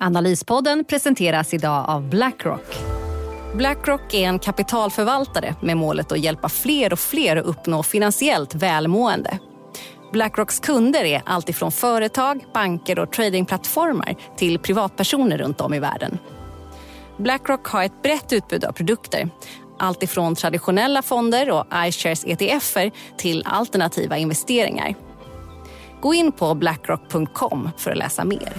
Analyspodden presenteras idag av Blackrock. Blackrock är en kapitalförvaltare med målet att hjälpa fler och fler att uppnå finansiellt välmående. Blackrocks kunder är alltifrån företag, banker och tradingplattformar till privatpersoner runt om i världen. Blackrock har ett brett utbud av produkter. Alltifrån traditionella fonder och iShares ETFer till alternativa investeringar. Gå in på blackrock.com för att läsa mer.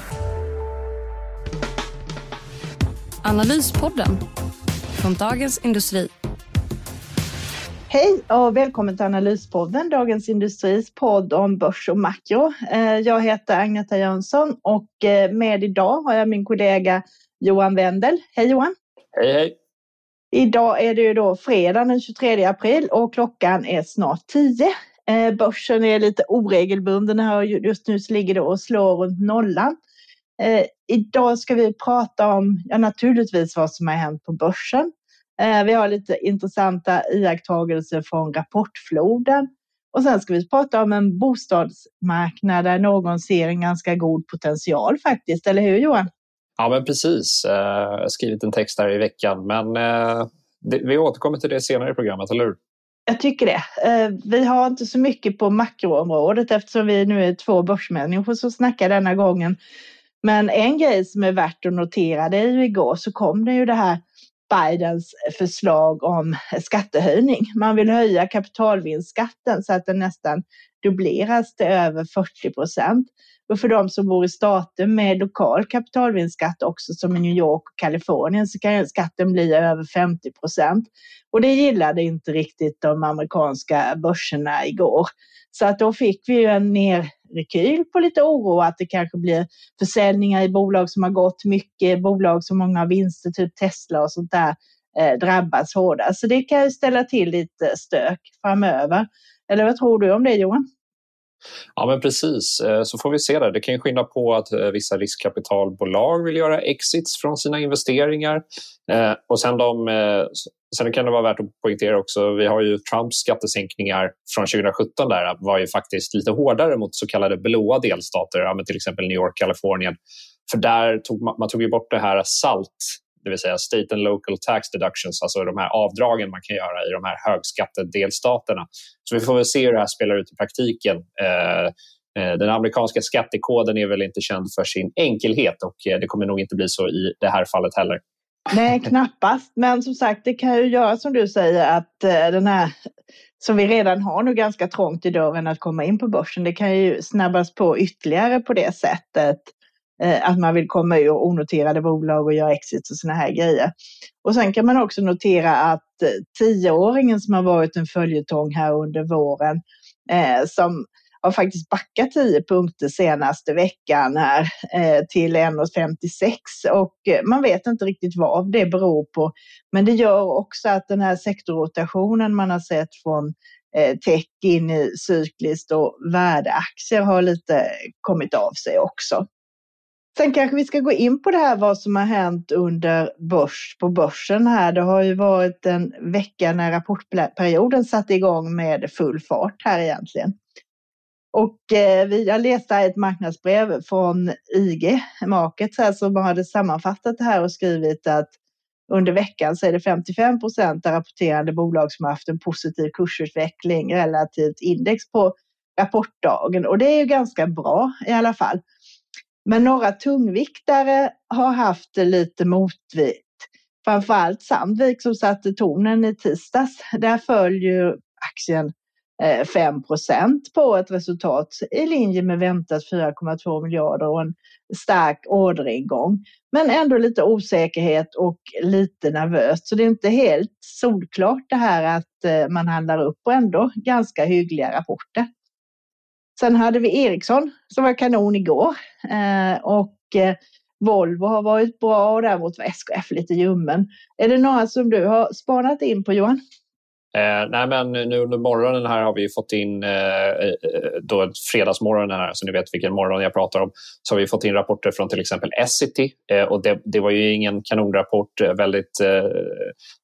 Analyspodden från Dagens Industri. Hej och välkommen till Analyspodden, Dagens Industris podd om börs och makro. Eh, jag heter Agneta Jönsson och eh, med idag har jag min kollega Johan Wendel. Hej Johan! Hej hej! Idag är det ju då fredag den 23 april och klockan är snart 10. Eh, börsen är lite oregelbunden här och just nu så ligger det och slår runt nollan. Eh, idag ska vi prata om, ja naturligtvis vad som har hänt på börsen. Eh, vi har lite intressanta iakttagelser från rapportfloden. Och sen ska vi prata om en bostadsmarknad där någon ser en ganska god potential faktiskt, eller hur Johan? Ja, men precis. Eh, jag har skrivit en text här i veckan, men eh, vi återkommer till det senare i programmet, eller hur? Jag tycker det. Eh, vi har inte så mycket på makroområdet eftersom vi nu är två börsmänniskor som snackar denna gången. Men en grej som är värt att notera, det är ju igår så kom det ju det här Bidens förslag om skattehöjning. Man vill höja kapitalvinstskatten så att den nästan dubbleras till över 40 procent. Och för de som bor i stater med lokal kapitalvinstskatt också som i New York och Kalifornien så kan skatten bli över 50 procent. Och det gillade inte riktigt de amerikanska börserna igår. Så att då fick vi ju en nerrekyl på lite oro att det kanske blir försäljningar i bolag som har gått mycket, bolag som många har vinster, typ Tesla och sånt där, eh, drabbas hårdast. Så det kan ju ställa till lite stök framöver. Eller vad tror du om det Johan? Ja, men precis. Eh, så får vi se Det Det kan ju skynda på att eh, vissa riskkapitalbolag vill göra exits från sina investeringar. Eh, och sen, de, sen kan det vara värt att poängtera också, vi har ju Trumps skattesänkningar från 2017 där var ju faktiskt lite hårdare mot så kallade blåa delstater, till exempel New York, Kalifornien. För där tog man, man tog ju bort det här SALT det vill säga State and Local Tax Deductions, alltså de här avdragen man kan göra i de här högskattedelstaterna. Så vi får väl se hur det här spelar ut i praktiken. Eh, eh, den amerikanska skattekoden är väl inte känd för sin enkelhet och eh, det kommer nog inte bli så i det här fallet heller. Nej, knappast. Men som sagt, det kan ju göra som du säger att den här som vi redan har nu ganska trångt i dörren att komma in på börsen, det kan ju snabbas på ytterligare på det sättet. Eh, att man vill komma ur onoterade bolag och göra exit och såna här grejer. Och sen kan man också notera att eh, tioåringen som har varit en följetong här under våren, eh, som har faktiskt backat 10 punkter senaste veckan här eh, till 1,56 och eh, man vet inte riktigt vad det beror på. Men det gör också att den här sektorrotationen man har sett från eh, tech in i cykliskt och värdeaktier har lite kommit av sig också. Sen kanske vi ska gå in på det här vad som har hänt under börs på börsen här. Det har ju varit en vecka när rapportperioden satte igång med full fart här egentligen. Och eh, jag läste ett marknadsbrev från IG Markets här som hade sammanfattat det här och skrivit att under veckan så är det 55 procent av rapporterande bolag som har haft en positiv kursutveckling relativt index på rapportdagen och det är ju ganska bra i alla fall. Men några tungviktare har haft lite motvikt. Framförallt Sandvik som satte tonen i tisdags. Där föll ju aktien eh, 5 på ett resultat i linje med väntat 4,2 miljarder och en stark orderingång. Men ändå lite osäkerhet och lite nervöst. Så det är inte helt solklart det här att eh, man handlar upp och ändå ganska hyggliga rapporter. Sen hade vi Ericsson som var kanon igår eh, och eh, Volvo har varit bra och däremot var SKF lite ljummen. Är det några som du har spanat in på Johan? Eh, nej, men nu under morgonen här har vi fått in, eh, eh då fredagsmorgonen här, så ni vet vilken morgon jag pratar om, så har vi fått in rapporter från till exempel Essity. Eh, och det, det, var ju ingen kanonrapport, eh, väldigt eh,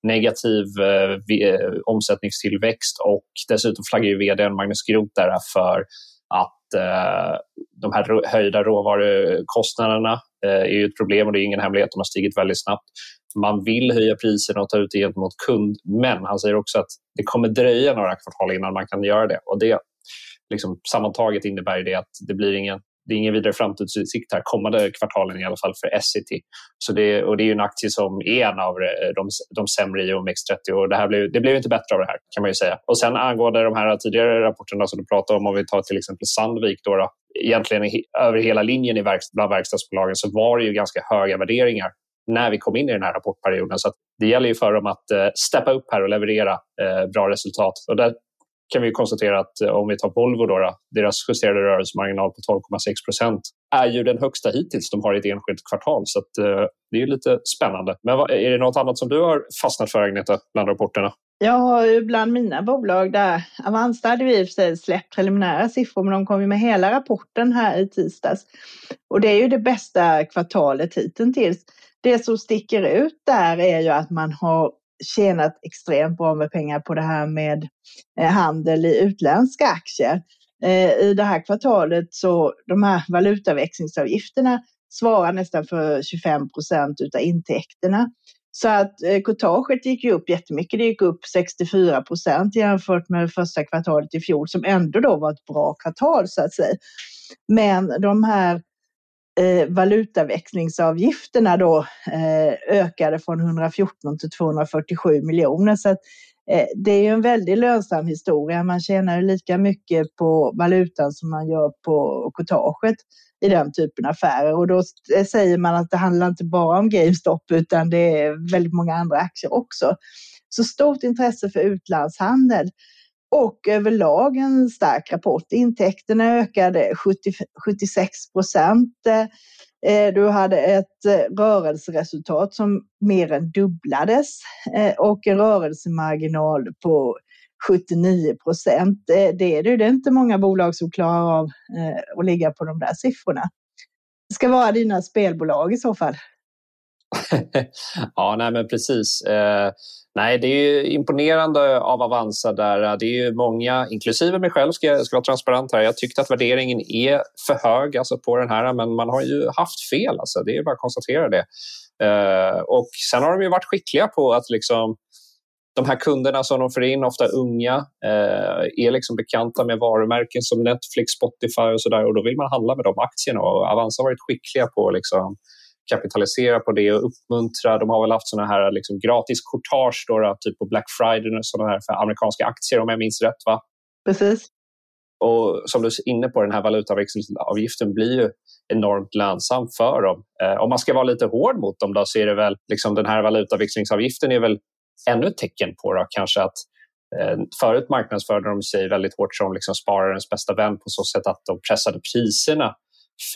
negativ eh, omsättningstillväxt och dessutom flaggar ju vd Magnus Groth där för att eh, de här höjda råvarukostnaderna eh, är ju ett problem och det är ingen hemlighet, de har stigit väldigt snabbt man vill höja priserna och ta ut det gentemot kund. Men han säger också att det kommer dröja några kvartal innan man kan göra det. Och det liksom, sammantaget innebär det att det blir ingen det är ingen vidare framtidsutsikt här kommande kvartalen i alla fall för Essity. Så det, och det är en aktie som är en av eh, de, de sämre i OMX30 och det, här blev, det blev inte bättre av det här kan man ju säga. Och sen angående de här tidigare rapporterna som du pratade om, om vi tar till exempel Sandvik då, då egentligen över hela linjen i verkst, bland verkstadsbolagen så var det ju ganska höga värderingar när vi kom in i den här rapportperioden. Så det gäller ju för dem att eh, steppa upp här och leverera eh, bra resultat. Och där kan vi konstatera att eh, om vi tar Volvo, då, då, deras justerade rörelsemarginal på 12,6 procent är ju den högsta hittills de har i ett enskilt kvartal. Så att, eh, det är lite spännande. Men är det något annat som du har fastnat för, Agneta, bland rapporterna? Jag har ju bland mina bolag där, Avanza hade vi i och för sig släppt preliminära siffror, men de kom ju med hela rapporten här i tisdags. Och det är ju det bästa kvartalet hittills. Det som sticker ut där är ju att man har tjänat extremt bra med pengar på det här med eh, handel i utländska aktier. Eh, I det här kvartalet så de här valutaväxlingsavgifterna svarar nästan för 25 procent av intäkterna. Så att eh, courtaget gick ju upp jättemycket. Det gick upp 64 procent jämfört med första kvartalet i fjol som ändå då var ett bra kvartal så att säga. Men de här eh, valutaväxlingsavgifterna då eh, ökade från 114 till 247 miljoner. Så att, eh, det är ju en väldigt lönsam historia. Man tjänar lika mycket på valutan som man gör på courtaget i den typen av affärer. Och då eh, säger man att det handlar inte bara om GameStop utan det är väldigt många andra aktier också. Så stort intresse för utlandshandel och överlag en stark rapport. Intäkterna ökade 70, 76 procent. Eh, du hade ett eh, rörelseresultat som mer än dubblades eh, och en rörelsemarginal på 79 procent. Det är det inte många bolag som klarar av att ligga på de där siffrorna. Det ska vara dina spelbolag i så fall. ja, nej men precis. Eh, nej, det är imponerande av Avanza där. Det är många, inklusive mig själv, ska, ska vara transparent här. Jag tyckte att värderingen är för hög alltså, på den här, men man har ju haft fel. Alltså. Det är bara att konstatera det. Eh, och sen har de ju varit skickliga på att liksom de här kunderna som de får in, ofta unga, eh, är liksom bekanta med varumärken som Netflix, Spotify och sådär och då vill man handla med de aktierna. Och Avanza har varit skickliga på liksom kapitalisera på det och uppmuntra. De har väl haft såna här liksom gratis courtage då, typ på Black Friday och sådana här för amerikanska aktier om jag minns rätt. Va? Precis. Och som du är inne på, den här valutaväxlingsavgiften blir ju enormt lönsam för dem. Eh, om man ska vara lite hård mot dem då, så är det väl liksom den här valutaväxlingsavgiften är väl ännu ett tecken på då, kanske att eh, Förut marknadsförde de sig väldigt hårt som liksom spararens bästa vän på så sätt att de pressade priserna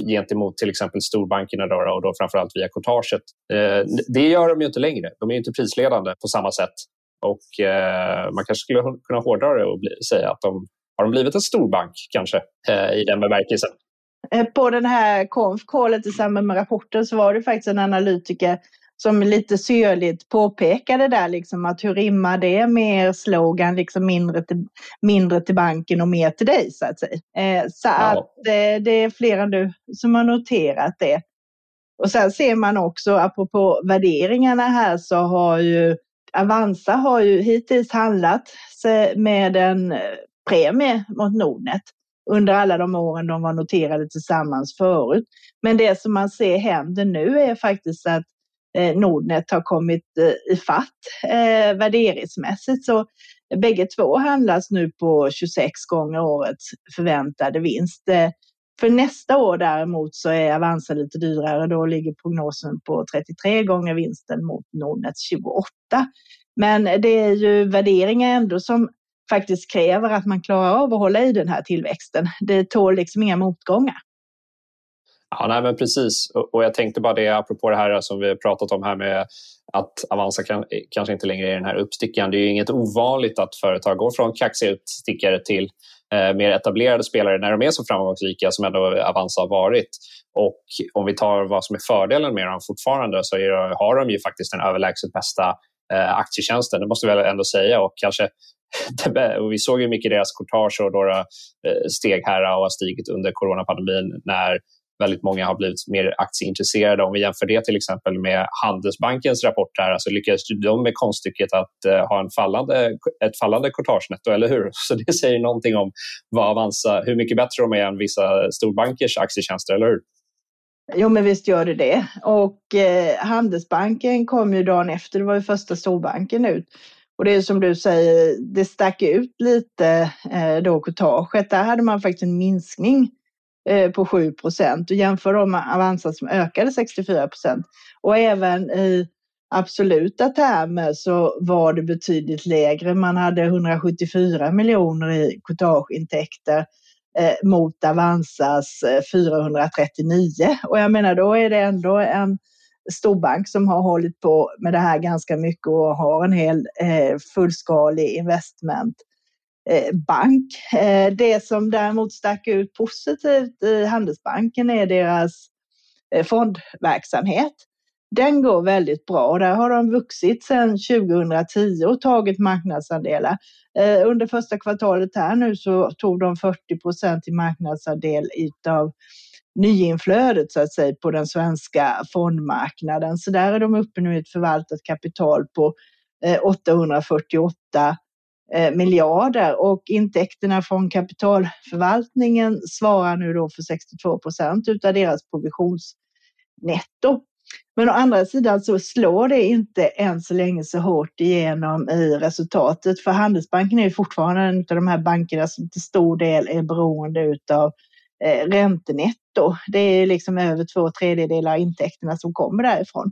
gentemot till exempel storbankerna då, och då framförallt via courtaget. Eh, det gör de ju inte längre. De är inte prisledande på samma sätt. Och eh, man kanske skulle kunna hårdra det och bli, säga att de har de blivit en storbank kanske eh, i den bemärkelsen. Eh, på den här konf-callet i samband med rapporten så var det faktiskt en analytiker som lite syrligt påpekade där liksom att hur rimmar det med er slogan liksom mindre till, mindre till banken och mer till dig så att säga. Eh, så ja. att eh, det är fler än du som har noterat det. Och sen ser man också, apropå värderingarna här, så har ju Avanza har ju hittills handlat med en eh, premie mot Nordnet under alla de åren de var noterade tillsammans förut. Men det som man ser händer nu är faktiskt att Eh, Nordnet har kommit eh, i fatt eh, värderingsmässigt. Så bägge två handlas nu på 26 gånger årets förväntade vinst. Eh, för nästa år däremot så är Avanza lite dyrare. Då ligger prognosen på 33 gånger vinsten mot Nordnets 28. Men det är ju värderingar ändå som faktiskt kräver att man klarar av att hålla i den här tillväxten. Det tål liksom inga motgångar. Ja, nej, men precis. Och, jag tänkte bara det apropå det här som vi har pratat om här med att Avanza kan, kanske inte längre är den här uppstickaren. Det är ju inget ovanligt att företag går från kaxiga uppstickare till eh, mer etablerade spelare när de är så framgångsrika som ändå Avanza har varit. Och om vi tar vad som är fördelen med dem fortfarande så är, har de ju faktiskt den överlägset bästa eh, aktietjänsten, det måste vi väl ändå säga. Och kanske och vi såg ju mycket deras courtage och några eh, steg här och har stigit under coronapandemin när väldigt många har blivit mer aktieintresserade. Om vi jämför det till exempel med Handelsbankens rapport här, alltså lyckades de med konststycket att eh, ha en fallande, ett fallande courtagenetto, eller hur? Så det säger någonting om vad Avanza, hur mycket bättre de är än vissa storbankers aktietjänster, eller hur? Jo, men visst gör det det. Och eh, Handelsbanken kom ju dagen efter, det var ju första storbanken ut. Och det är som du säger, det stack ut lite eh, då courtaget. Där hade man faktiskt en minskning Eh, Eh, på 7 procent och jämför då med Avanza som ökade 64 procent. Och även i absoluta termer så var det betydligt lägre. Man hade 174 miljoner i courtageintäkter eh, mot Avanzas eh, 439. Och jag menar då är det ändå en storbank som har hållit på med det här ganska mycket och har en hel eh, fullskalig investment Eh, Eh, bank. Eh, det som däremot stack ut positivt i Handelsbanken är deras eh, fondverksamhet. Den går väldigt bra och där har de vuxit sedan 2010 och tagit marknadsandelar. Under första kvartalet här nu så tog de 40 procent i marknadsandel av nyinflödet så att säga på den svenska fondmarknaden. Så där är de uppe nu i ett förvaltat kapital på 848 Eh, miljarder och intäkterna från kapitalförvaltningen svarar nu då för 62 procent utav deras provisionsnetto. Men å andra sidan så slår det inte än så länge så hårt igenom i resultatet för Handelsbanken är ju fortfarande en av de här bankerna som till stor del är beroende utav eh, räntenetto. Det är liksom över två tredjedelar av intäkterna som kommer därifrån.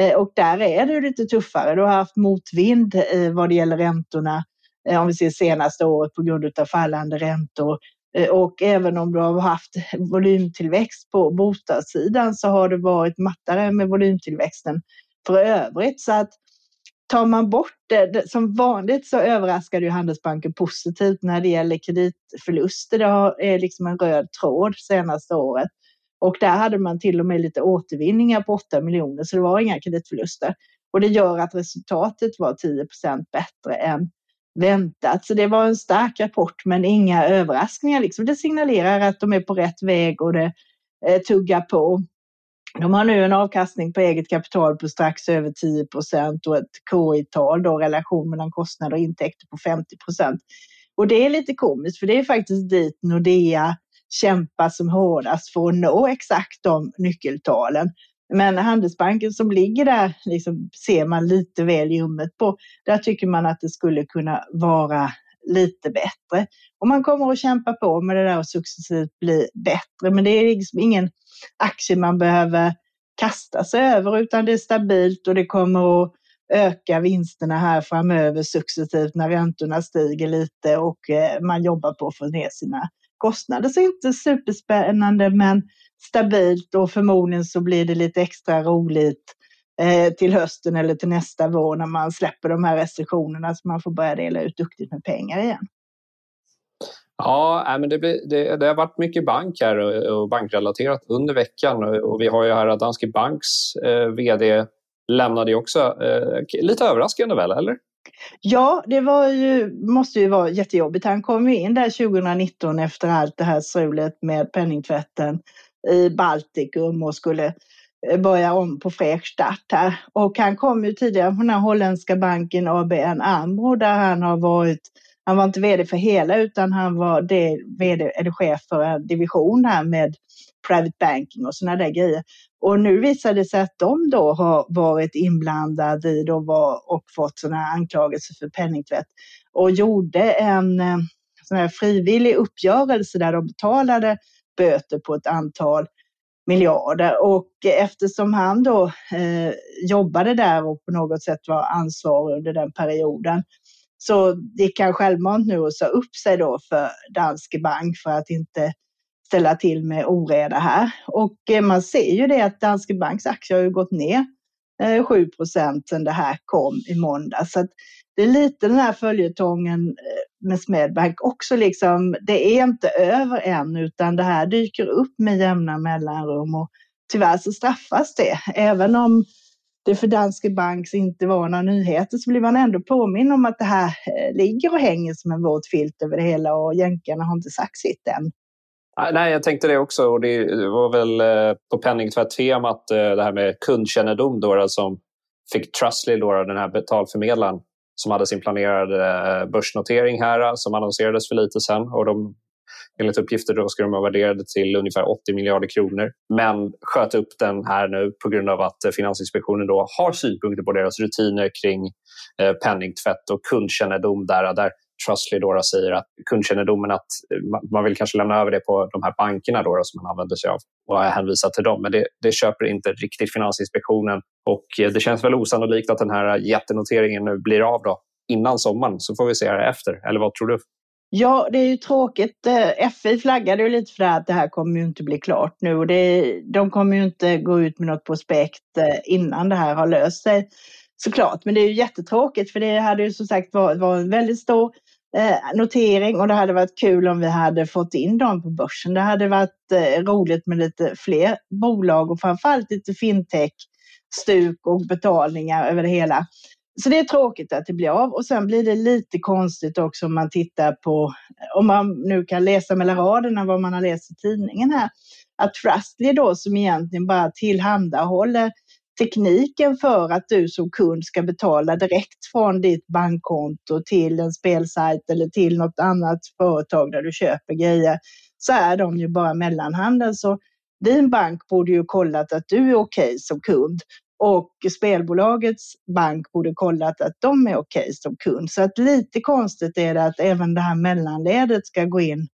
Eh, och där är det lite tuffare. Du har haft motvind vad det gäller räntorna Eh, om vi ser senaste året på grund av fallande räntor. Eh, och även om du har haft volymtillväxt på bostadssidan så har det varit mattare med volymtillväxten för övrigt. Så att tar man bort det, som vanligt så överraskar ju Handelsbanken positivt när det gäller kreditförluster. Det är liksom en röd tråd senaste året. Och där hade man till och med lite återvinningar på 8 miljoner, så det var inga kreditförluster. Och det gör att resultatet var 10% bättre än väntat. Så det var en stark rapport men inga överraskningar. Liksom. Det signalerar att de är på rätt väg och det eh, tuggar på. De har nu en avkastning på eget kapital på strax över 10 procent och ett KI-tal, då relation mellan kostnader och intäkter på 50 procent. Och det är lite komiskt för det är faktiskt dit Nordea kämpar som hårdast för att nå exakt de nyckeltalen. Men Handelsbanken som ligger där liksom, ser man lite väl ljummet på. Där tycker man att det skulle kunna vara lite bättre. Och man kommer att kämpa på med det där och successivt bli bättre. Men det är liksom ingen aktie man behöver kasta sig över utan det är stabilt och det kommer att öka vinsterna här framöver successivt när räntorna stiger lite och eh, man jobbar på att få ner sina kostnader. Så inte superspännande men stabilt och förmodligen så blir det lite extra roligt eh, till hösten eller till nästa vår när man släpper de här restriktionerna så man får börja dela ut duktigt med pengar igen. Ja, men det, blir, det, det, har varit mycket bank här och, bankrelaterat under veckan och vi har ju här att Danske Banks eh, vd lämnade ju också. Eh, lite överraskande väl, eller? Ja, det var ju, måste ju vara jättejobbigt. Han kom ju in där 2019 efter allt det här strulet med penningtvätten i Baltikum och skulle eh, börja om på fräsch start här. Och han kom ju tidigare från den här holländska banken ABN AMRO där han har varit, han var inte vd för hela utan han var det, vd, eller chef för en division här med private banking och sådana där grejer. Och nu visar det sig att de då har varit inblandade i då var, och fått sådana anklagelser för penningtvätt och gjorde en eh, sån här frivillig uppgörelse där de betalade böter på ett antal miljarder. Och eftersom han då eh, jobbade där och på något sätt var ansvarig under den perioden så gick han självmant nu och sa upp sig då för Danske Bank för att inte ställa till med oreda här. Och eh, man ser ju det att Danske Banks aktier har ju gått ner eh, 7 sedan det här kom i måndag. Så det är lite den här följetongen eh, med Smedbank också liksom. Det är inte över än utan det här dyker upp med jämna mellanrum och tyvärr så straffas det. Även om det för Danske Banks inte var några nyheter så blir man ändå påminn om att det här eh, ligger och hänger som en våt filt över det hela och jänkarna har inte sagt sitt än. Ah, nej, jag tänkte det också. Och det var väl eh, på penningtvätt-temat det här med kundkännedom då, som fick Trustly, då, den här betalförmedlaren, som hade sin planerade eh, börsnotering här eh, som annonserades för lite sen. Och de enligt uppgifter då ska de vara värderade till ungefär 80 miljarder kronor. Men sköt upp den här nu på grund av att eh, Finansinspektionen då har synpunkter på deras rutiner kring penningtvätt och kundkännedom där, där Trustly då säger att kundkännedomen att eh, man vill kanske lämna över det på de här bankerna då, som man använder sig av och hänvisar till dem. Men det, det köper inte riktigt Finansinspektionen och eh, det känns väl osannolikt att den här jättenoteringen nu blir av då innan sommaren så får vi se det efter. Eller vad tror du? Ja, det är ju tråkigt. Eh, FI flaggade ju lite för det här att det här kommer ju inte bli klart nu och det, de kommer ju inte gå ut med något prospekt innan det här har löst sig såklart. Men det är ju jättetråkigt för det hade ju som sagt varit, varit en väldigt stor eh, notering och det hade varit kul om vi hade fått in dem på börsen. Det hade varit eh, roligt med lite fler bolag och framförallt lite fintech, stuk och betalningar över det hela. Så det är tråkigt att det blir av och sen blir det lite konstigt också om man tittar på, om man nu kan läsa mellan raderna vad man har läst i tidningen här, att Trustly då som egentligen bara tillhandahåller tekniken för att du som kund ska betala direkt från ditt bankkonto till en spelsajt eller till något annat företag där du köper grejer, så är de ju bara mellanhanden. Så din bank borde ju kollat att du är okej okay som kund och spelbolagets bank borde kollat att de är okej okay som kund. Så att lite konstigt är det att även det här mellanledet ska gå in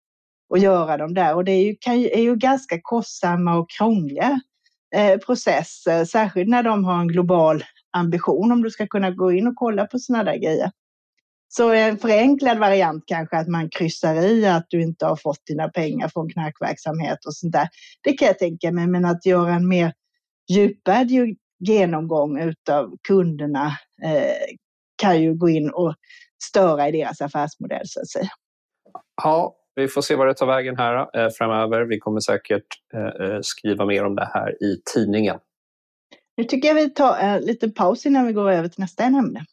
och göra dem där. Och det är ju, kan, är ju ganska kostsamma och krångliga Eh, process, processer, särskilt när de har en global ambition om du ska kunna gå in och kolla på sådana där grejer. Så en förenklad variant kanske att man kryssar i att du inte har fått dina pengar från knarkverksamhet och sånt där. Det kan jag tänka mig, men att göra en mer djupad genomgång utav kunderna eh, kan ju gå in och störa i deras affärsmodell så att säga. Ja, vi får se vad det tar vägen här eh, framöver. Vi kommer säkert eh, eh skriva mer om det här i tidningen. Nu tycker jag vi tar en liten paus innan vi går över till nästa ämne.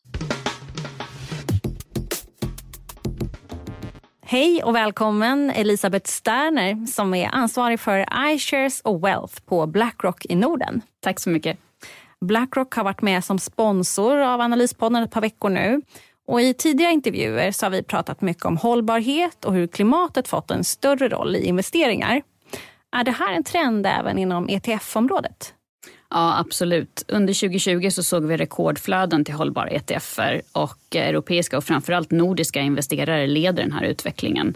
Hej och välkommen Elisabeth Sterner som är ansvarig för iShares och Wealth på Blackrock i Norden. Tack så mycket. Blackrock har varit med som sponsor av Analyspodden ett par veckor nu. Och I tidigare intervjuer så har vi pratat mycket om hållbarhet och hur klimatet fått en större roll i investeringar. Är det här en trend även inom ETF-området? Ja, absolut. Under 2020 så såg vi rekordflöden till hållbara ETFer och europeiska och framförallt nordiska investerare leder den här utvecklingen.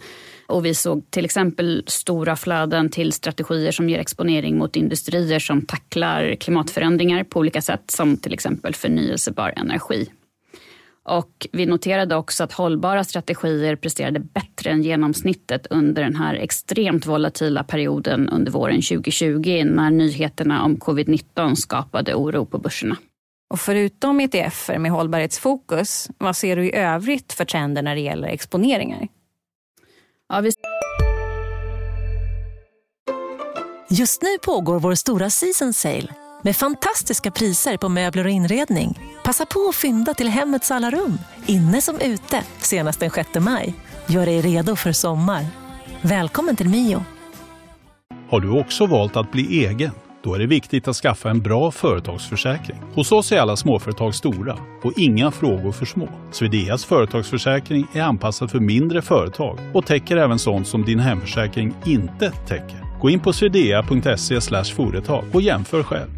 Och vi såg till exempel stora flöden till strategier som ger exponering mot industrier som tacklar klimatförändringar på olika sätt, som till exempel förnyelsebar energi. Och vi noterade också att hållbara strategier presterade bättre än genomsnittet under den här extremt volatila perioden under våren 2020 när nyheterna om covid-19 skapade oro på börserna. Och förutom ETFer med hållbarhetsfokus, vad ser du i övrigt för trender när det gäller exponeringar? Ja, vi... Just nu pågår vår stora season sale med fantastiska priser på möbler och inredning. Passa på att fynda till hemmets alla rum, inne som ute, senast den 6 maj. Gör dig redo för sommar. Välkommen till Mio. Har du också valt att bli egen? Då är det viktigt att skaffa en bra företagsförsäkring. Hos oss är alla småföretag stora och inga frågor för små. Swedeas företagsförsäkring är anpassad för mindre företag och täcker även sånt som din hemförsäkring inte täcker. Gå in på swedea.se företag och jämför själv.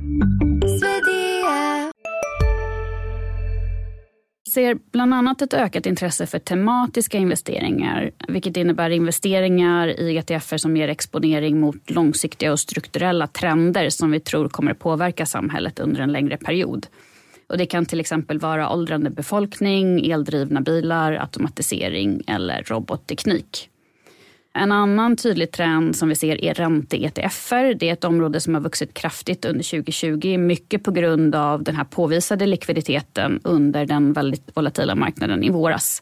ser bland annat ett ökat intresse för tematiska investeringar, vilket innebär investeringar i ETFer som ger exponering mot långsiktiga och strukturella trender som vi tror kommer att påverka samhället under en längre period. Och det kan till exempel vara åldrande befolkning, eldrivna bilar, automatisering eller robotteknik. En annan tydlig trend som vi ser är ränte-ETFer. Det är ett område som har vuxit kraftigt under 2020. Mycket på grund av den här påvisade likviditeten under den väldigt volatila marknaden i våras.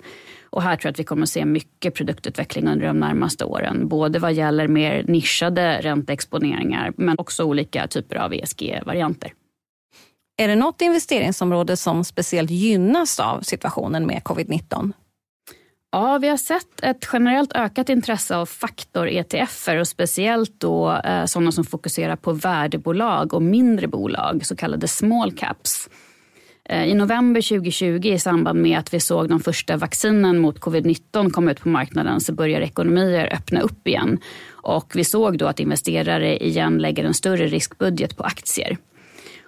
Och här tror jag att vi kommer att se mycket produktutveckling under de närmaste åren. Både vad gäller mer nischade ränteexponeringar men också olika typer av ESG-varianter. Är det något investeringsområde som speciellt gynnas av situationen med covid-19? Ja, vi har sett ett generellt ökat intresse av faktor-ETFer och speciellt då eh, sådana som fokuserar på värdebolag och mindre bolag, så kallade small caps. Eh, I november 2020 i samband med att vi såg de första vaccinen mot covid-19 komma ut på marknaden så börjar ekonomier öppna upp igen. Och vi såg då att investerare igen lägger en större riskbudget på aktier.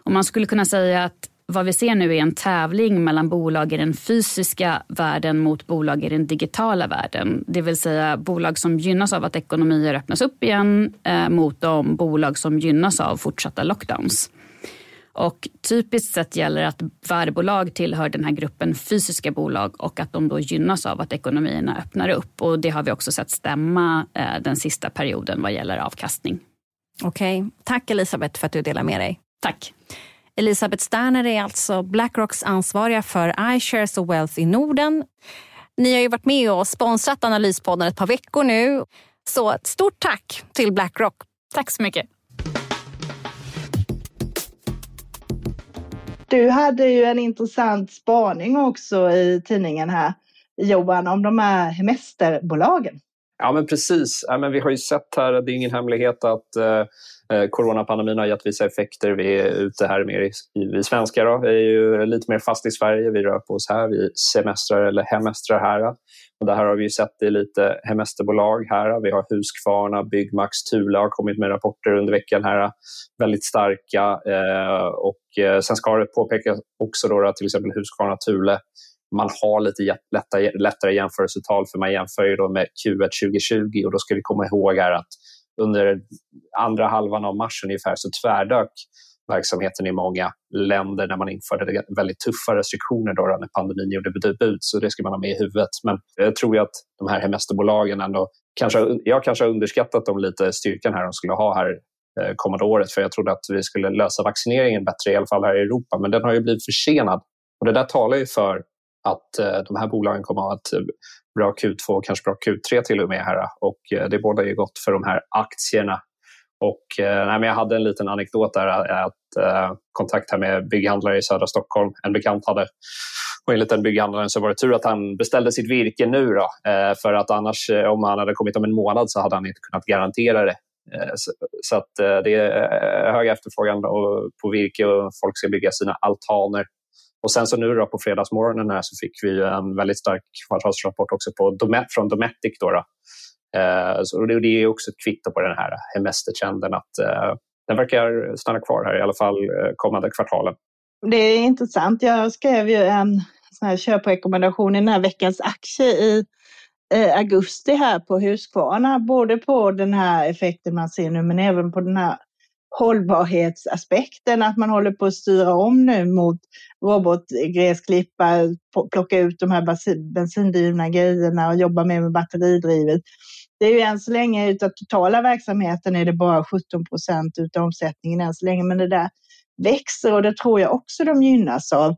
Och man skulle kunna säga att vad vi ser nu är en tävling mellan bolag i den fysiska världen mot bolag i den digitala världen. Det vill säga bolag som gynnas av att ekonomier öppnas upp igen eh, mot de bolag som gynnas av fortsatta lockdowns. Och typiskt sett gäller att värdebolag tillhör den här gruppen fysiska bolag och att de då gynnas av att ekonomierna öppnar upp. Och det har vi också sett stämma eh, den sista perioden vad gäller avkastning. Okej, okay. tack Elisabeth för att du delar med dig. Tack. Elisabeth Sterner är alltså Blackrocks ansvariga för iShares och Wealth i Norden. Ni har ju varit med och sponsrat Analyspodden ett par veckor nu. Så ett stort tack till Blackrock. Tack så mycket. Du hade ju en intressant spaning också i tidningen här, Johan, om de här hemesterbolagen. Ja, men precis. Ja, men vi har ju sett här, det är ingen hemlighet att eh, eh, coronapandemin har gett vissa effekter. Vi är ute här mer, i, vi svenskar då, vi är ju lite mer fast i Sverige. Vi rör på oss här, vi semestrar eller hemestrar här. Och det här har vi ju sett i lite hemesterbolag här. Vi har Husqvarna, Byggmax, Thule har kommit med rapporter under veckan här. Väldigt starka. Eh, och eh, sen ska det påpekas också då att till exempel Husqvarna, Thule man har lite lättare, lättare jämförelsetal för man jämför ju då med Q1 2020 och då ska vi komma ihåg här att under andra halvan av mars ungefär så tvärdök verksamheten i många länder när man införde väldigt tuffa restriktioner då när pandemin gjorde debut. Så det ska man ha med i huvudet. Men jag tror ju att de här hemesterbolagen ändå, kanske, jag kanske har underskattat dem lite, styrkan här de skulle ha här eh, kommande året. För jag trodde att vi skulle lösa vaccineringen bättre, i alla fall här i Europa. Men den har ju blivit försenad. Och det där talar ju för att eh, de här bolagen kommer att ha ett bra Q2 och kanske bra Q3 till och med. Här. Och eh, det båda ju gott för de här aktierna. Och, nej, men jag hade en liten anekdot där, att eh, kontakt här med bygghandlare i södra Stockholm. En bekant hade och enligt den bygghandlaren så var det tur att han beställde sitt virke nu. Då, för att annars, om han hade kommit om en månad så hade han inte kunnat garantera det. Så, så att, det är hög efterfrågan på virke och folk ska bygga sina altaner. Och sen så nu då på fredagsmorgonen här så fick vi en väldigt stark kvartalsrapport också på från Dometic. Då, då. Eh, så det, är också ett kvitto på den här hemestertrenden att eh, den verkar stanna kvar här i alla fall eh, kommande kvartalen. Det är intressant. Jag skrev ju en sån här köprekommendation i den här veckans aktie i eh, augusti här på Husqvarna, både på den här effekten man ser nu men även på den här hållbarhetsaspekten, att man håller på att styra om nu mot robotgräsklippa, plocka ut de här bensindrivna grejerna och jobba mer med batteridrivet. Det är ju än så länge utav totala verksamheten är det bara 17 procent utav omsättningen än så länge, men det där växer och det tror jag också de gynnas av.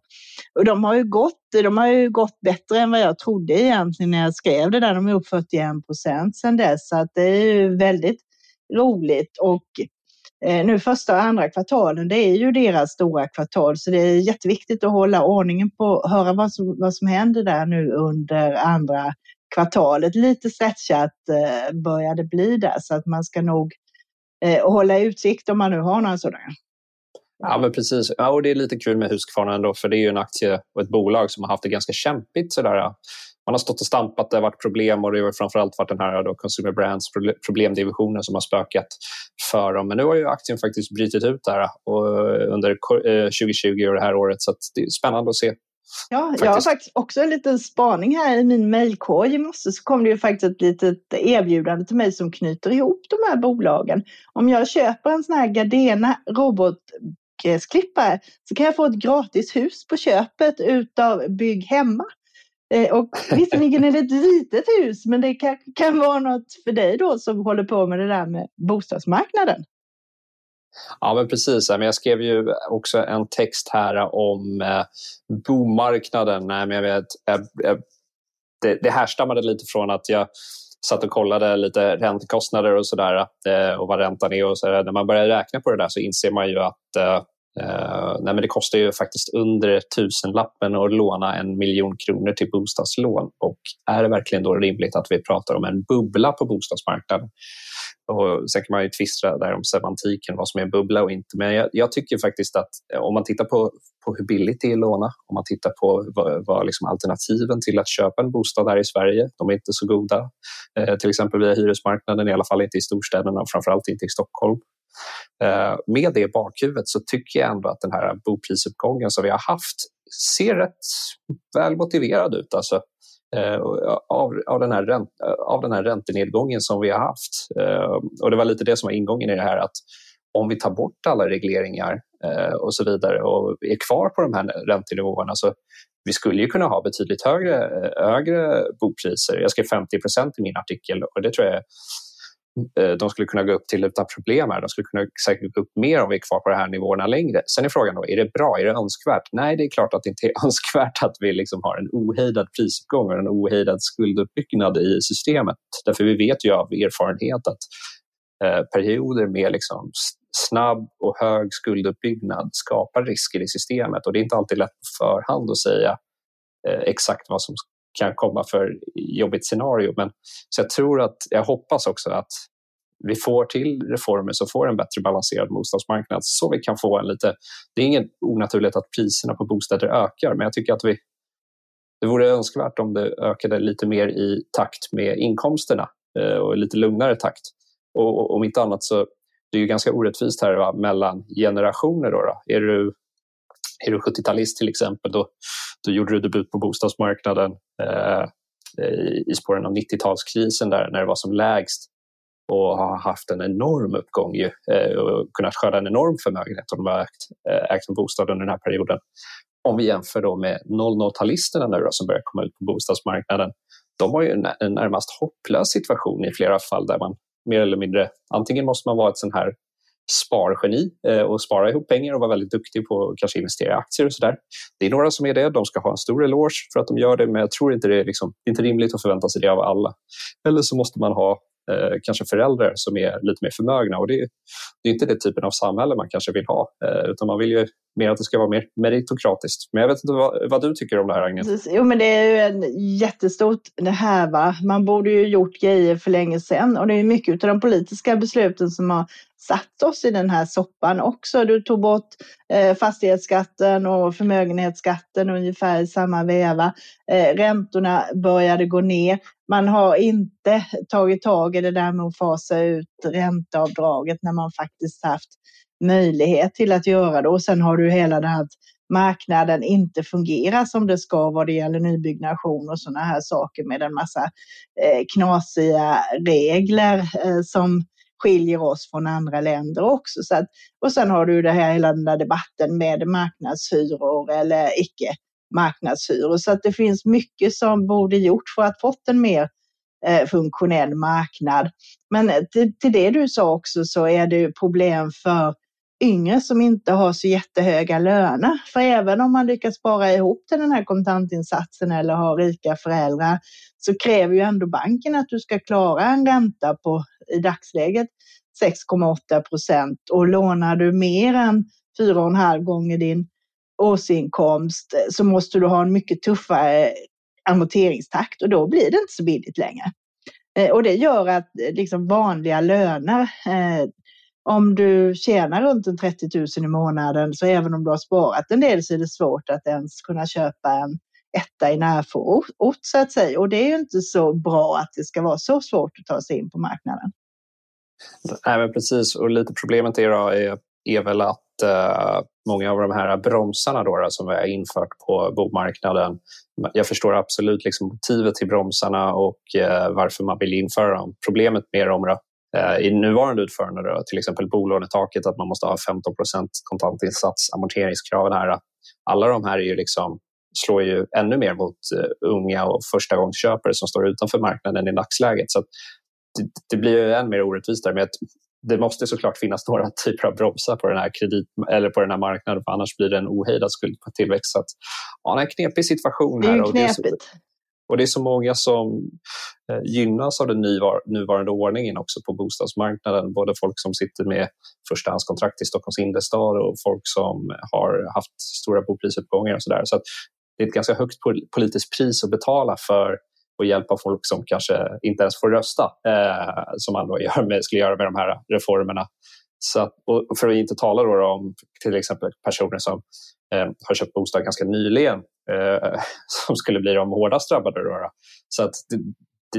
Och de har ju gått, de har ju gått bättre än vad jag trodde egentligen när jag skrev det där. De är upp 41 procent sedan dess, så att det är ju väldigt roligt och Eh, nu första och andra kvartalen, det är ju deras stora kvartal, så det är jätteviktigt att hålla ordningen på, höra vad som, vad som händer där nu under andra kvartalet. Lite stretchat eh, börjar det bli där, så att man ska nog eh, hålla utsikt om man nu har några sådana. Ja, men precis. Ja, och det är lite kul med Husqvarna ändå, för det är ju en aktie och ett bolag som har haft det ganska kämpigt sådär man har stått och stampat, det har varit problem och det har framförallt varit den här då, Consumer Brands problemdivisionen som har spökat för dem. Men nu har ju aktien faktiskt brutit ut där och under 2020 eh, och det här året så det är spännande att se. Ja, faktiskt. jag har faktiskt också en liten spaning här i min mejlkorg i morse så kom det ju faktiskt ett litet erbjudande till mig som knyter ihop de här bolagen. Om jag köper en sån här Gardena robotgräsklippare så kan jag få ett gratis hus på köpet utav Bygg Hemma. Eh, och visserligen är det ett litet hus, men det kan, kan vara något för dig då som håller på med det där med bostadsmarknaden. Ja, men precis. Jag skrev ju också en text här om eh, bomarknaden. Nej, men jag vet, eh, det, det härstammade lite från att jag satt och kollade lite räntekostnader och sådär och vad räntan är. och så där. När man börjar räkna på det där så inser man ju att Uh, nej, men det kostar ju faktiskt under tusenlappen att låna en miljon kronor till bostadslån. Och är det verkligen då rimligt att vi pratar om en bubbla på bostadsmarknaden? Och sen kan man ju tvistra där om semantiken, vad som är en bubbla och inte. Men jag, jag, tycker faktiskt att eh, om man tittar på, på hur billigt det är att låna, om man tittar på vad, vad liksom alternativen till att köpa en bostad här i Sverige, de är inte så goda. Eh, till exempel via hyresmarknaden, i alla fall inte i storstäderna och framförallt inte i Stockholm. Eh, med det i bakhuvudet så tycker jag ändå att den här boprisuppgången som vi har haft ser rätt väl motiverad ut. Alltså, Eh, av, av, den här ränt, eh, av den här räntenedgången som vi har haft. Eh, och Det var lite det som var ingången i det här att om vi tar bort alla regleringar och så vidare och är kvar på de här räntenivåerna så vi skulle ju kunna ha betydligt högre, högre bopriser. Jag skrev 50 i min artikel och det tror jag Eh, de skulle kunna gå upp till utan problem. Här. De skulle kunna säkert gå upp mer om vi är kvar på de här nivåerna längre. Sen är frågan då, är det bra? Är det önskvärt? Nej, det är klart att det inte är önskvärt att vi liksom har en ohejdad prisuppgång och en ohejdad skulduppbyggnad i systemet. Därför vi vet ju av erfarenhet att eh, perioder med liksom snabb och hög skulduppbyggnad skapar risker i systemet och det är inte alltid lätt på förhand att säga eh, exakt vad som kan komma för jobbigt scenario. Men, så jag tror att, jag hoppas också att vi får till reformer som får en bättre balanserad bostadsmarknad så vi kan få en lite... Det är inget onaturligt att priserna på bostäder ökar, men jag tycker att vi, det vore önskvärt om det ökade lite mer i takt med inkomsterna eh, och lite lugnare takt. Och, om inte annat så det är ju ganska orättvist här va, mellan generationer. Då, då. Är du är du 70-talist till exempel, då, då gjorde du debut på bostadsmarknaden eh, i spåren av 90-talskrisen där när det var som lägst och har haft en enorm uppgång ju, eh, och kunnat skörda en enorm förmögenhet om de har ägt, eh, ägt en bostad under den här perioden. Om vi jämför då med 00-talisterna nu då, som börjar komma ut på bostadsmarknaden. De har ju en, en närmast hopplös situation i flera fall där man mer eller mindre, antingen måste man vara ett sån här spargeni eh, och spara ihop pengar och vara väldigt duktig på att kanske investera i aktier och sådär. Det är några som är det. De ska ha en stor eloge för att de gör det, men jag tror inte det är, liksom, inte rimligt att förvänta sig det av alla. Eller så måste man ha eh, kanske föräldrar som är lite mer förmögna och det, det är inte den typen av samhälle man kanske vill ha, eh, utan man vill ju mer att det ska vara mer meritokratiskt. Men jag vet inte vad, vad du tycker om det här, Agnes? Jo, men det är ju en jättestort det här. Va? Man borde ju gjort grejer för länge sedan och det är mycket av de politiska besluten som har satt oss i den här soppan också. Du tog bort Eh, fastighetsskatten och förmögenhetsskatten ungefär i samma veva. Eh, räntorna började gå ner. Man har inte tagit tag i det där med att fasa ut ränteavdraget när man faktiskt haft möjlighet till att göra det. Och sen har du hela det här att marknaden inte fungerar som det ska vad det gäller nybyggnation och sådana här saker med en massa eh, knasiga regler som skiljer oss från andra länder också. Så att, och sen har du det här, hela den där debatten med marknadshyror eller icke marknadshyror. Så att det finns mycket som borde gjorts för att fått en mer eh, funktionell marknad. Men eh, till, till det du sa också så är det problem för yngre som inte har så jättehöga löner. För även om man lyckas spara ihop till den här kontantinsatsen eller har rika föräldrar så kräver ju ändå banken att du ska klara en ränta på i dagsläget 6,8 procent och lånar du mer än 4,5 gånger din årsinkomst eh, så måste du ha en mycket tuffare eh, amorteringstakt och då blir det inte så billigt längre. Eh, och det gör att liksom vanliga löner, om du tjänar runt 30 000 i månaden så även om du har sparat en del så är det svårt att ens kunna köpa en etta i närförort så att säga. Och det är ju inte så bra att det ska vara så svårt att ta sig in på marknaden. Nej, precis. Och lite problemet är, då, är, är väl att uh, många av de här bromsarna då, då, som vi har infört på bomarknaden. Jag förstår absolut liksom motivet till bromsarna och uh, varför man vill införa dem. Problemet med dem då, uh, i nuvarande utförande, då, till exempel bolånetaket, att man måste ha 15% kontantinsats, amorteringskraven här. Alla de här är ju liksom slår ju ännu mer mot unga och förstagångsköpare som står utanför marknaden i dagsläget. Så det, det, blir ju än mer orättvist där. Men det måste såklart finnas några typer av bromsar på den här, kredit, eller på den här marknaden för annars blir det en ohejdad skuldtillväxt. Så att, ja, det är en knepig situation. Här, det är knepigt. Och det är så många som eh, gynnas av den nuvarande ordningen också på bostadsmarknaden. Både folk som sitter med förstahandskontrakt i Stockholms innerstad och folk som har haft stora boprisuppgångar och sådär. Så att det är ett ganska högt politiskt pris att betala för och hjälpa folk som kanske inte ens får rösta, eh, som man då gör med, skulle göra med de här reformerna. Så att, och för att inte tala då om till exempel personer som eh, har köpt bostad ganska nyligen eh, som skulle bli de hårdast drabbade. Då, Så att det,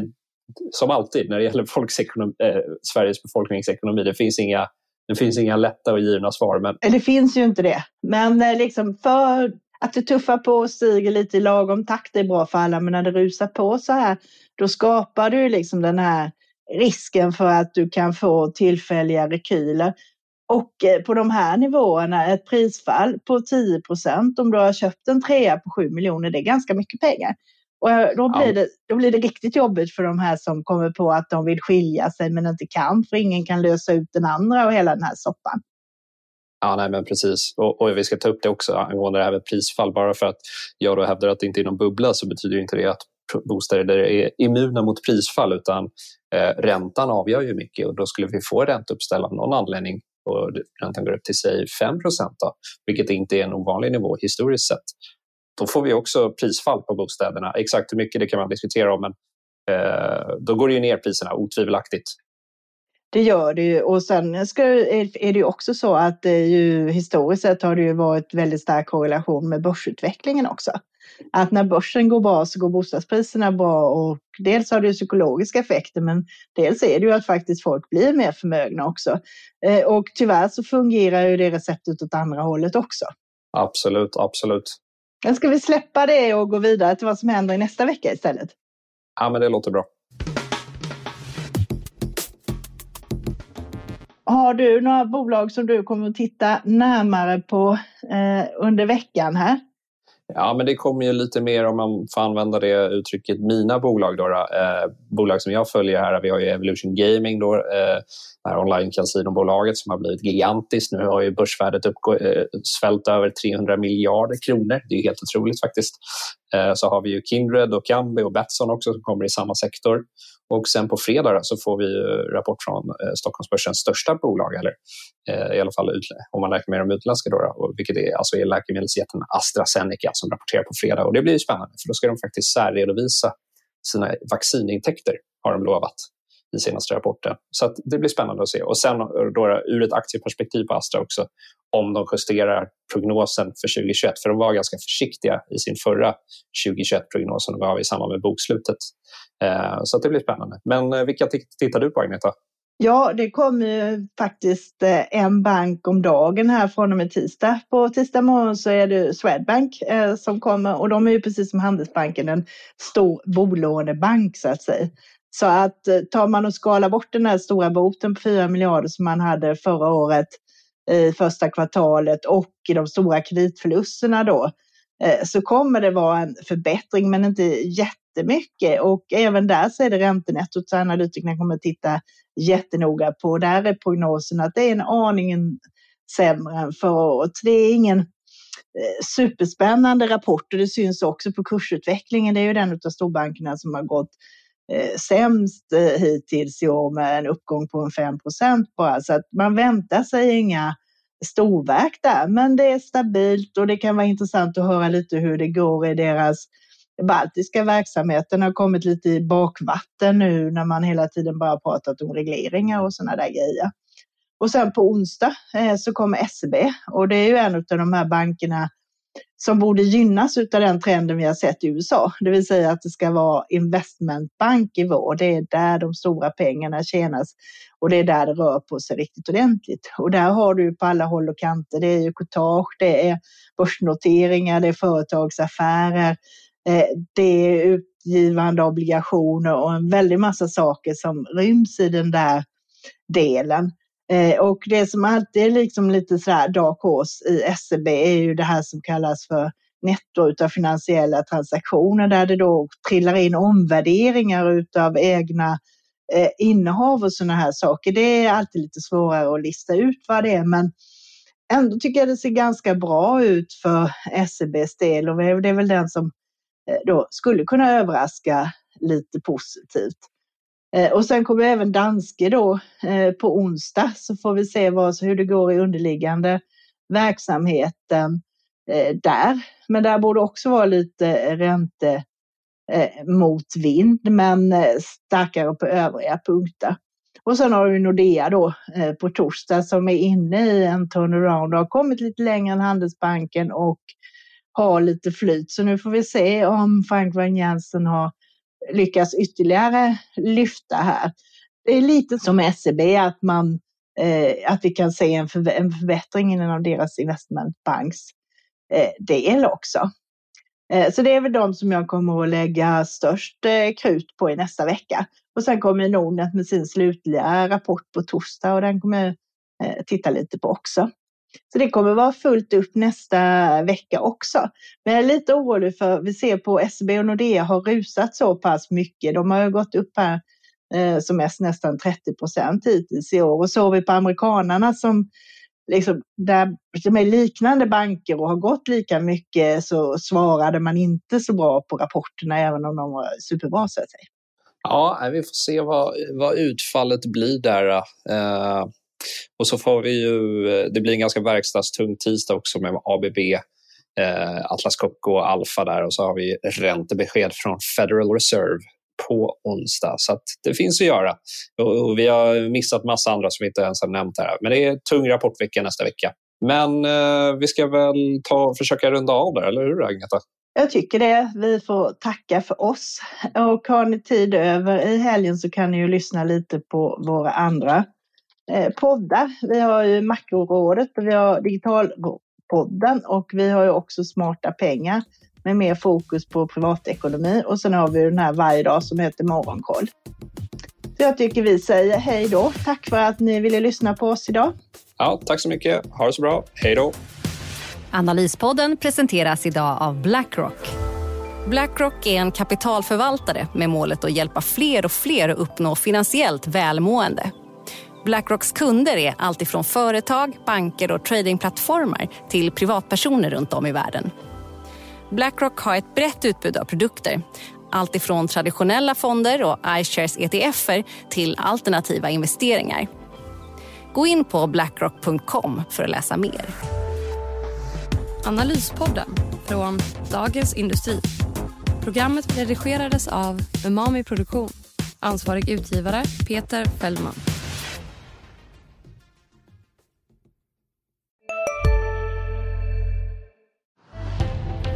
det, som alltid när det gäller folks ekonomi, eh, Sveriges befolkningsekonomi, det finns inga det finns inga lätta och givna svar. Men... Det finns ju inte det. Men eh, liksom för att det tuffar på och stiger lite i lagom takt är bra för alla. Men när det rusar på så här, då skapar du liksom den här risken för att du kan få tillfälliga rekyler. Och eh, på de här nivåerna, ett prisfall på 10 procent om du har köpt en trea på 7 miljoner, det är ganska mycket pengar. Och eh, då blir, det, då blir det riktigt jobbigt för de här som kommer på att de vill skilja sig men inte kan, för ingen kan lösa ut den andra och hela den här soppan. Ja, nej, men precis. Och, och, vi ska ta upp det också angående det här med prisfall. Bara för att jag då hävdar att det inte är någon bubbla så betyder inte det att bostäder är immuna mot prisfall utan eh, räntan avgör ju mycket och då skulle vi få ränteuppställ av någon anledning och räntan går upp till säg 5 då, vilket inte är en ovanlig nivå historiskt sett. Då får vi också prisfall på bostäderna. Exakt hur mycket det kan man diskutera om men eh, då går det ju ner priserna otvivelaktigt det gör det ju. Och sen ska, är det ju också så att det ju, historiskt sett har det ju varit väldigt stark korrelation med börsutvecklingen också. Att när börsen går bra så går bostadspriserna bra och dels har det psykologiska effekter men dels är det ju att faktiskt folk blir mer förmögna också. Eh, och tyvärr så fungerar ju det receptet åt andra hållet också. Absolut, absolut. Men ska vi släppa det och gå vidare till vad som händer i nästa vecka istället? Ja, men det låter bra. Har du några bolag som du kommer att titta närmare på eh, under veckan här? Ja, men det kommer ju lite mer om man får använda det uttrycket, mina bolag. Då. Eh, bolag som jag följer här, vi har ju Evolution Gaming, då, eh, det här online-kasinobolaget som har blivit gigantiskt. Nu har ju börsvärdet uppgå, eh, svällt över 300 miljarder kronor. Det är helt otroligt faktiskt. Eh, så har vi ju Kindred och Kambi och Betsson också som kommer i samma sektor. Och sen på fredag så får vi rapport från eh, Stockholmsbörsens största bolag, eller eh, i alla fall om man räknar med de utländska, då, vilket är, alltså är läkemedelsjätten AstraZeneca som rapporterar på fredag. Och det blir spännande, för då ska de faktiskt särredovisa sina vaccinintäkter, har de lovat i senaste rapporten. Så det blir spännande att se. Och sen eh, då, ur ett aktieperspektiv på Astra också, om de justerar prognosen för 2021. För de var ganska försiktiga i sin förra 2021-prognos som de gav i samband med bokslutet. Eh, så det blir spännande. Men eh, vilka tittar du på Agneta? Ja, det kommer ju faktiskt eh, en bank om dagen här från och med tisdag. På tisdag morgon så är det Swedbank eh, som kommer och de är ju precis som Handelsbanken en stor bolånebank så att säga. Så att eh, tar man och skalar bort den här stora boten på 4 miljarder som man hade förra året i första kvartalet och i de stora kreditförlusterna då eh, så kommer det vara en förbättring men inte jättemycket och även där så är det räntenettot så analytikerna kommer att titta jättenoga på. Där är prognosen att det är en aningen sämre än förra året. Det är ingen superspännande rapport och det syns också på kursutvecklingen. Det är ju den av storbankerna som har gått Eh, sämst eh, hittills i år med en uppgång på en 5 bara. Så att man väntar sig inga storverk där, men det är stabilt och det kan vara intressant att höra lite hur det går i deras baltiska verksamheten har kommit lite i bakvatten nu när man hela tiden bara pratat om regleringar och sådana där grejer. Och sen på onsdag eh, så kommer SEB och det är ju en av de här bankerna som borde gynnas av den trenden vi har sett i USA, det vill säga att det ska vara investmentbank i vår. Det är där de stora pengarna tjänas och det är där det rör på sig riktigt ordentligt. Och där har du på alla håll och kanter. Det är ju courtage, det är börsnoteringar, det är företagsaffärer, eh, det är utgivande obligationer och en väldig massa saker som ryms i den där delen. Eh, och det som alltid är liksom lite sådär dark horse i SEB är ju det här som kallas för netto av finansiella transaktioner där det då trillar in omvärderingar av egna eh, innehav och sådana här saker. Det är alltid lite svårare att lista ut vad det är, men ändå tycker jag det ser ganska bra ut för SEBs del och det är väl den som eh, då skulle kunna överraska lite positivt. Eh, och sen kommer även Danske då eh, på onsdag så får vi se vad, hur det går i underliggande verksamheten eh, där. Men där borde också vara lite ränte motvind men starkare på övriga punkter. Och sen har vi Nordea då på torsdag som är inne i en turnaround och har kommit lite längre än Handelsbanken och har lite flyt. Så nu får vi se om Frank Van Jensen har lyckas ytterligare lyfta här. Det är lite som SEB att man eh, att vi kan se en, för, en förbättring inom deras investmentbanks eh, del också. Eh, så det är väl de som jag kommer att lägga störst eh, krut på i nästa vecka. Och sen kommer Nordnet med sin slutliga rapport på torsdag och den kommer jag eh, titta lite på också. Så det kommer vara fullt upp nästa vecka också. Men jag är lite orolig för, vi ser på SEB och Nordea har rusat så pass mycket. De har ju gått upp här eh, som mest nästan 30 procent hittills i år. Och så vi på amerikanarna som liksom, där som är liknande banker och har gått lika mycket så svarade man inte så bra på rapporterna även om de var superbra så att säga. Ja, vi får se vad, vad utfallet blir där. Eh, och så får vi ju, eh, det blir en ganska verkstadstung tisdag också med ABB, eh, Atlas Copco och Alfa där och så har vi räntebesked från Federal Reserve på onsdag. Så det finns att göra. Och, och vi har missat massa andra som vi inte ens har nämnt här. Men det är tung rapportvecka nästa vecka. Men eh, vi ska väl ta, försöka runda av där, eller hur Agneta? Jag tycker det. Vi får tacka för oss. Och har ni tid över i helgen så kan ni ju lyssna lite på våra andra poddar. Vi har ju Makrorådet och vi har Digitalpodden och vi har ju också Smarta pengar med mer fokus på privatekonomi. Och sen har vi den här varje dag som heter Morgonkoll. Så jag tycker vi säger hej då. Tack för att ni ville lyssna på oss idag. Ja, tack så mycket. Ha det så bra. Hej då. Analyspodden presenteras idag av Blackrock. Blackrock är en kapitalförvaltare med målet att hjälpa fler och fler att uppnå finansiellt välmående. Blackrocks kunder är alltifrån företag, banker och tradingplattformar till privatpersoner runt om i världen. Blackrock har ett brett utbud av produkter. Alltifrån traditionella fonder och iShares ETFer till alternativa investeringar. Gå in på blackrock.com för att läsa mer. Analyspodden från Dagens Industri. Programmet redigerades av Umami Produktion. Ansvarig utgivare Peter Fellman.